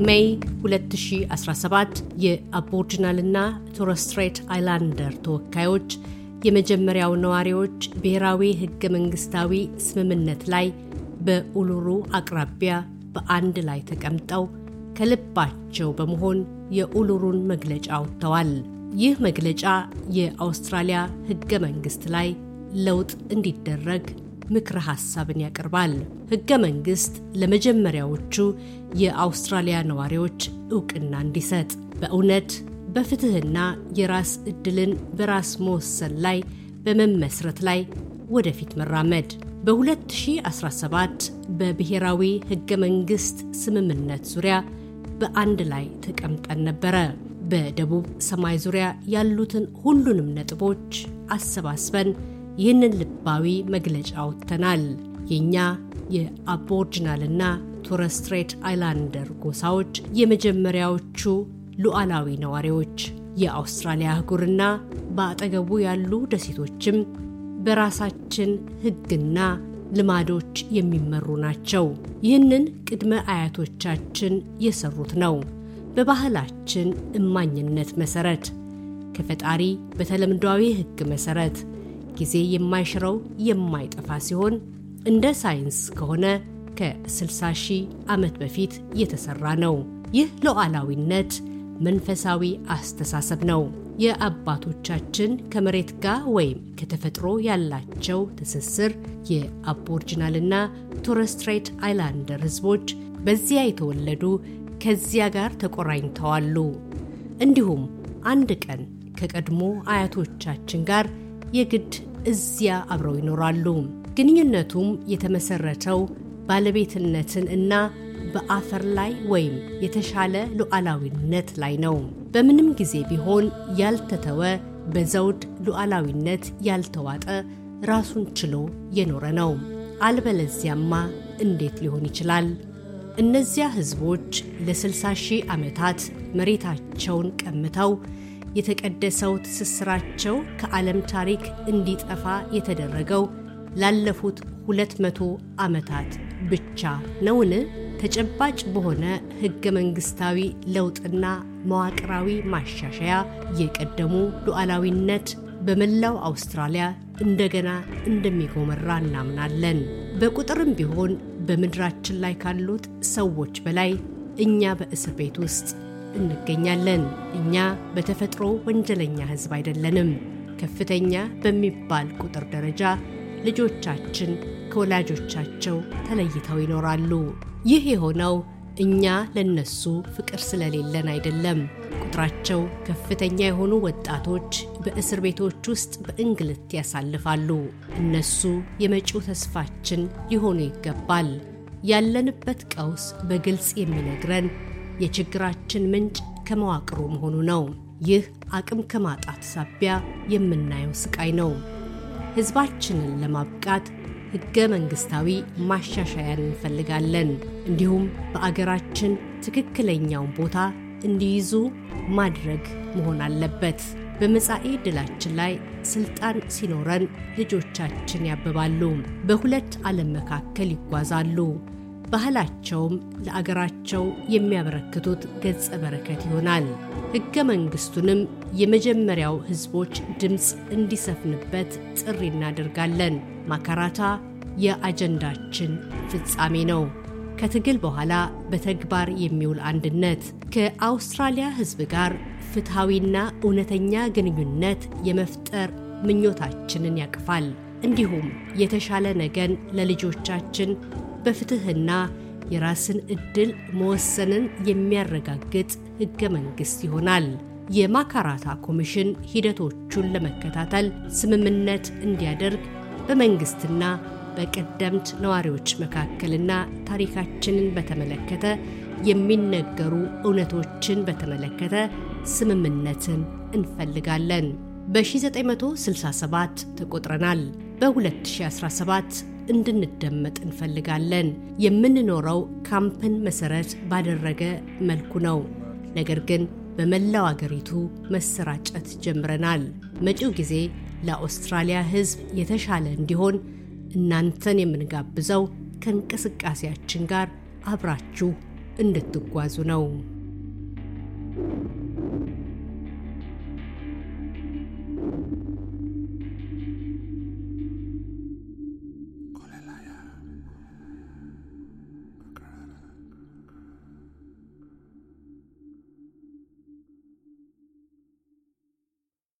May 2017 የ Aboriginal ና Torres Strait Islander ተወካዮች የመጀመሪያው ነዋሪዎች ብሔራዊ ህገ መንግስታዊ ስምምነት ላይ በኡሉሩ አቅራቢያ በአንድ ላይ ተቀምጠው ከልባቸው በመሆን የኡሉሩን መግለጫ አውጥተዋል። ይህ መግለጫ የአውስትራሊያ ህገ መንግስት ላይ ለውጥ እንዲደረግ ምክረ ሐሳብን ያቀርባል። ህገ መንግስት ለመጀመሪያዎቹ የአውስትራሊያ ነዋሪዎች እውቅና እንዲሰጥ በእውነት በፍትህና የራስ ዕድልን በራስ መወሰን ላይ በመመስረት ላይ ወደፊት መራመድ በ2017 በብሔራዊ ህገ መንግስት ስምምነት ዙሪያ በአንድ ላይ ተቀምጠን ነበረ። በደቡብ ሰማይ ዙሪያ ያሉትን ሁሉንም ነጥቦች አሰባስበን ይህንን ልባዊ መግለጫ አውጥተናል። የእኛ የአቦርጅናልና ቶረስትሬት አይላንደር ጎሳዎች የመጀመሪያዎቹ ሉዓላዊ ነዋሪዎች፣ የአውስትራሊያ አህጉርና በአጠገቡ ያሉ ደሴቶችም በራሳችን ህግና ልማዶች የሚመሩ ናቸው። ይህንን ቅድመ አያቶቻችን የሰሩት ነው። በባህላችን እማኝነት መሰረት ከፈጣሪ በተለምዷዊ ህግ መሰረት ጊዜ የማይሽረው የማይጠፋ ሲሆን እንደ ሳይንስ ከሆነ ከ60 ሺህ ዓመት በፊት የተሰራ ነው። ይህ ሉዓላዊነት መንፈሳዊ አስተሳሰብ ነው። የአባቶቻችን ከመሬት ጋር ወይም ከተፈጥሮ ያላቸው ትስስር የ Aboriginal ና Torres Strait Islander ህዝቦች በዚያ የተወለዱ ከዚያ ጋር ተቆራኝተዋሉ። እንዲሁም አንድ ቀን ከቀድሞ አያቶቻችን ጋር የግድ እዚያ አብረው ይኖራሉ። ግንኙነቱም የተመሰረተው ባለቤትነትን እና በአፈር ላይ ወይም የተሻለ ሉዓላዊነት ላይ ነው። በምንም ጊዜ ቢሆን ያልተተወ በዘውድ ሉዓላዊነት ያልተዋጠ ራሱን ችሎ የኖረ ነው። አልበለዚያማ እንዴት ሊሆን ይችላል? እነዚያ ህዝቦች ለ60 ሺህ ዓመታት መሬታቸውን ቀምተው የተቀደሰው ትስስራቸው ከዓለም ታሪክ እንዲጠፋ የተደረገው ላለፉት ሁለት መቶ ዓመታት ብቻ ነውን? ተጨባጭ በሆነ ህገ መንግስታዊ ለውጥና መዋቅራዊ ማሻሻያ የቀደሙ ሉዓላዊነት በመላው አውስትራሊያ እንደገና እንደሚጎመራ እናምናለን። በቁጥርም ቢሆን በምድራችን ላይ ካሉት ሰዎች በላይ እኛ በእስር ቤት ውስጥ እንገኛለን። እኛ በተፈጥሮ ወንጀለኛ ህዝብ አይደለንም። ከፍተኛ በሚባል ቁጥር ደረጃ ልጆቻችን ከወላጆቻቸው ተለይተው ይኖራሉ። ይህ የሆነው እኛ ለነሱ ፍቅር ስለሌለን አይደለም። ቁጥራቸው ከፍተኛ የሆኑ ወጣቶች በእስር ቤቶች ውስጥ በእንግልት ያሳልፋሉ። እነሱ የመጪው ተስፋችን ሊሆኑ ይገባል። ያለንበት ቀውስ በግልጽ የሚነግረን የችግራችን ምንጭ ከመዋቅሩ መሆኑ ነው። ይህ አቅም ከማጣት ሳቢያ የምናየው ስቃይ ነው። ህዝባችንን ለማብቃት ህገ መንግስታዊ ማሻሻያን እንፈልጋለን። እንዲሁም በአገራችን ትክክለኛውን ቦታ እንዲይዙ ማድረግ መሆን አለበት። በመጻኢ ዕድላችን ላይ ስልጣን ሲኖረን ልጆቻችን ያብባሉ፣ በሁለት ዓለም መካከል ይጓዛሉ። ባህላቸውም ለአገራቸው የሚያበረክቱት ገጸ በረከት ይሆናል። ሕገ መንግሥቱንም የመጀመሪያው ሕዝቦች ድምፅ እንዲሰፍንበት ጥሪ እናደርጋለን። ማካራታ የአጀንዳችን ፍጻሜ ነው። ከትግል በኋላ በተግባር የሚውል አንድነት ከአውስትራሊያ ሕዝብ ጋር ፍትሐዊና እውነተኛ ግንኙነት የመፍጠር ምኞታችንን ያቅፋል። እንዲሁም የተሻለ ነገን ለልጆቻችን በፍትሕና የራስን ዕድል መወሰንን የሚያረጋግጥ ሕገ መንግሥት ይሆናል። የማካራታ ኮሚሽን ሂደቶቹን ለመከታተል ስምምነት እንዲያደርግ በመንግሥትና በቀደምት ነዋሪዎች መካከልና ታሪካችንን በተመለከተ የሚነገሩ እውነቶችን በተመለከተ ስምምነትን እንፈልጋለን። በ1967 ተቆጥረናል። በ2017 እንድንደመጥ እንፈልጋለን። የምንኖረው ካምፕን መሰረት ባደረገ መልኩ ነው። ነገር ግን በመላው አገሪቱ መሰራጨት ጀምረናል። መጪው ጊዜ ለአውስትራሊያ ሕዝብ የተሻለ እንዲሆን እናንተን የምንጋብዘው ከእንቅስቃሴያችን ጋር አብራችሁ እንድትጓዙ ነው።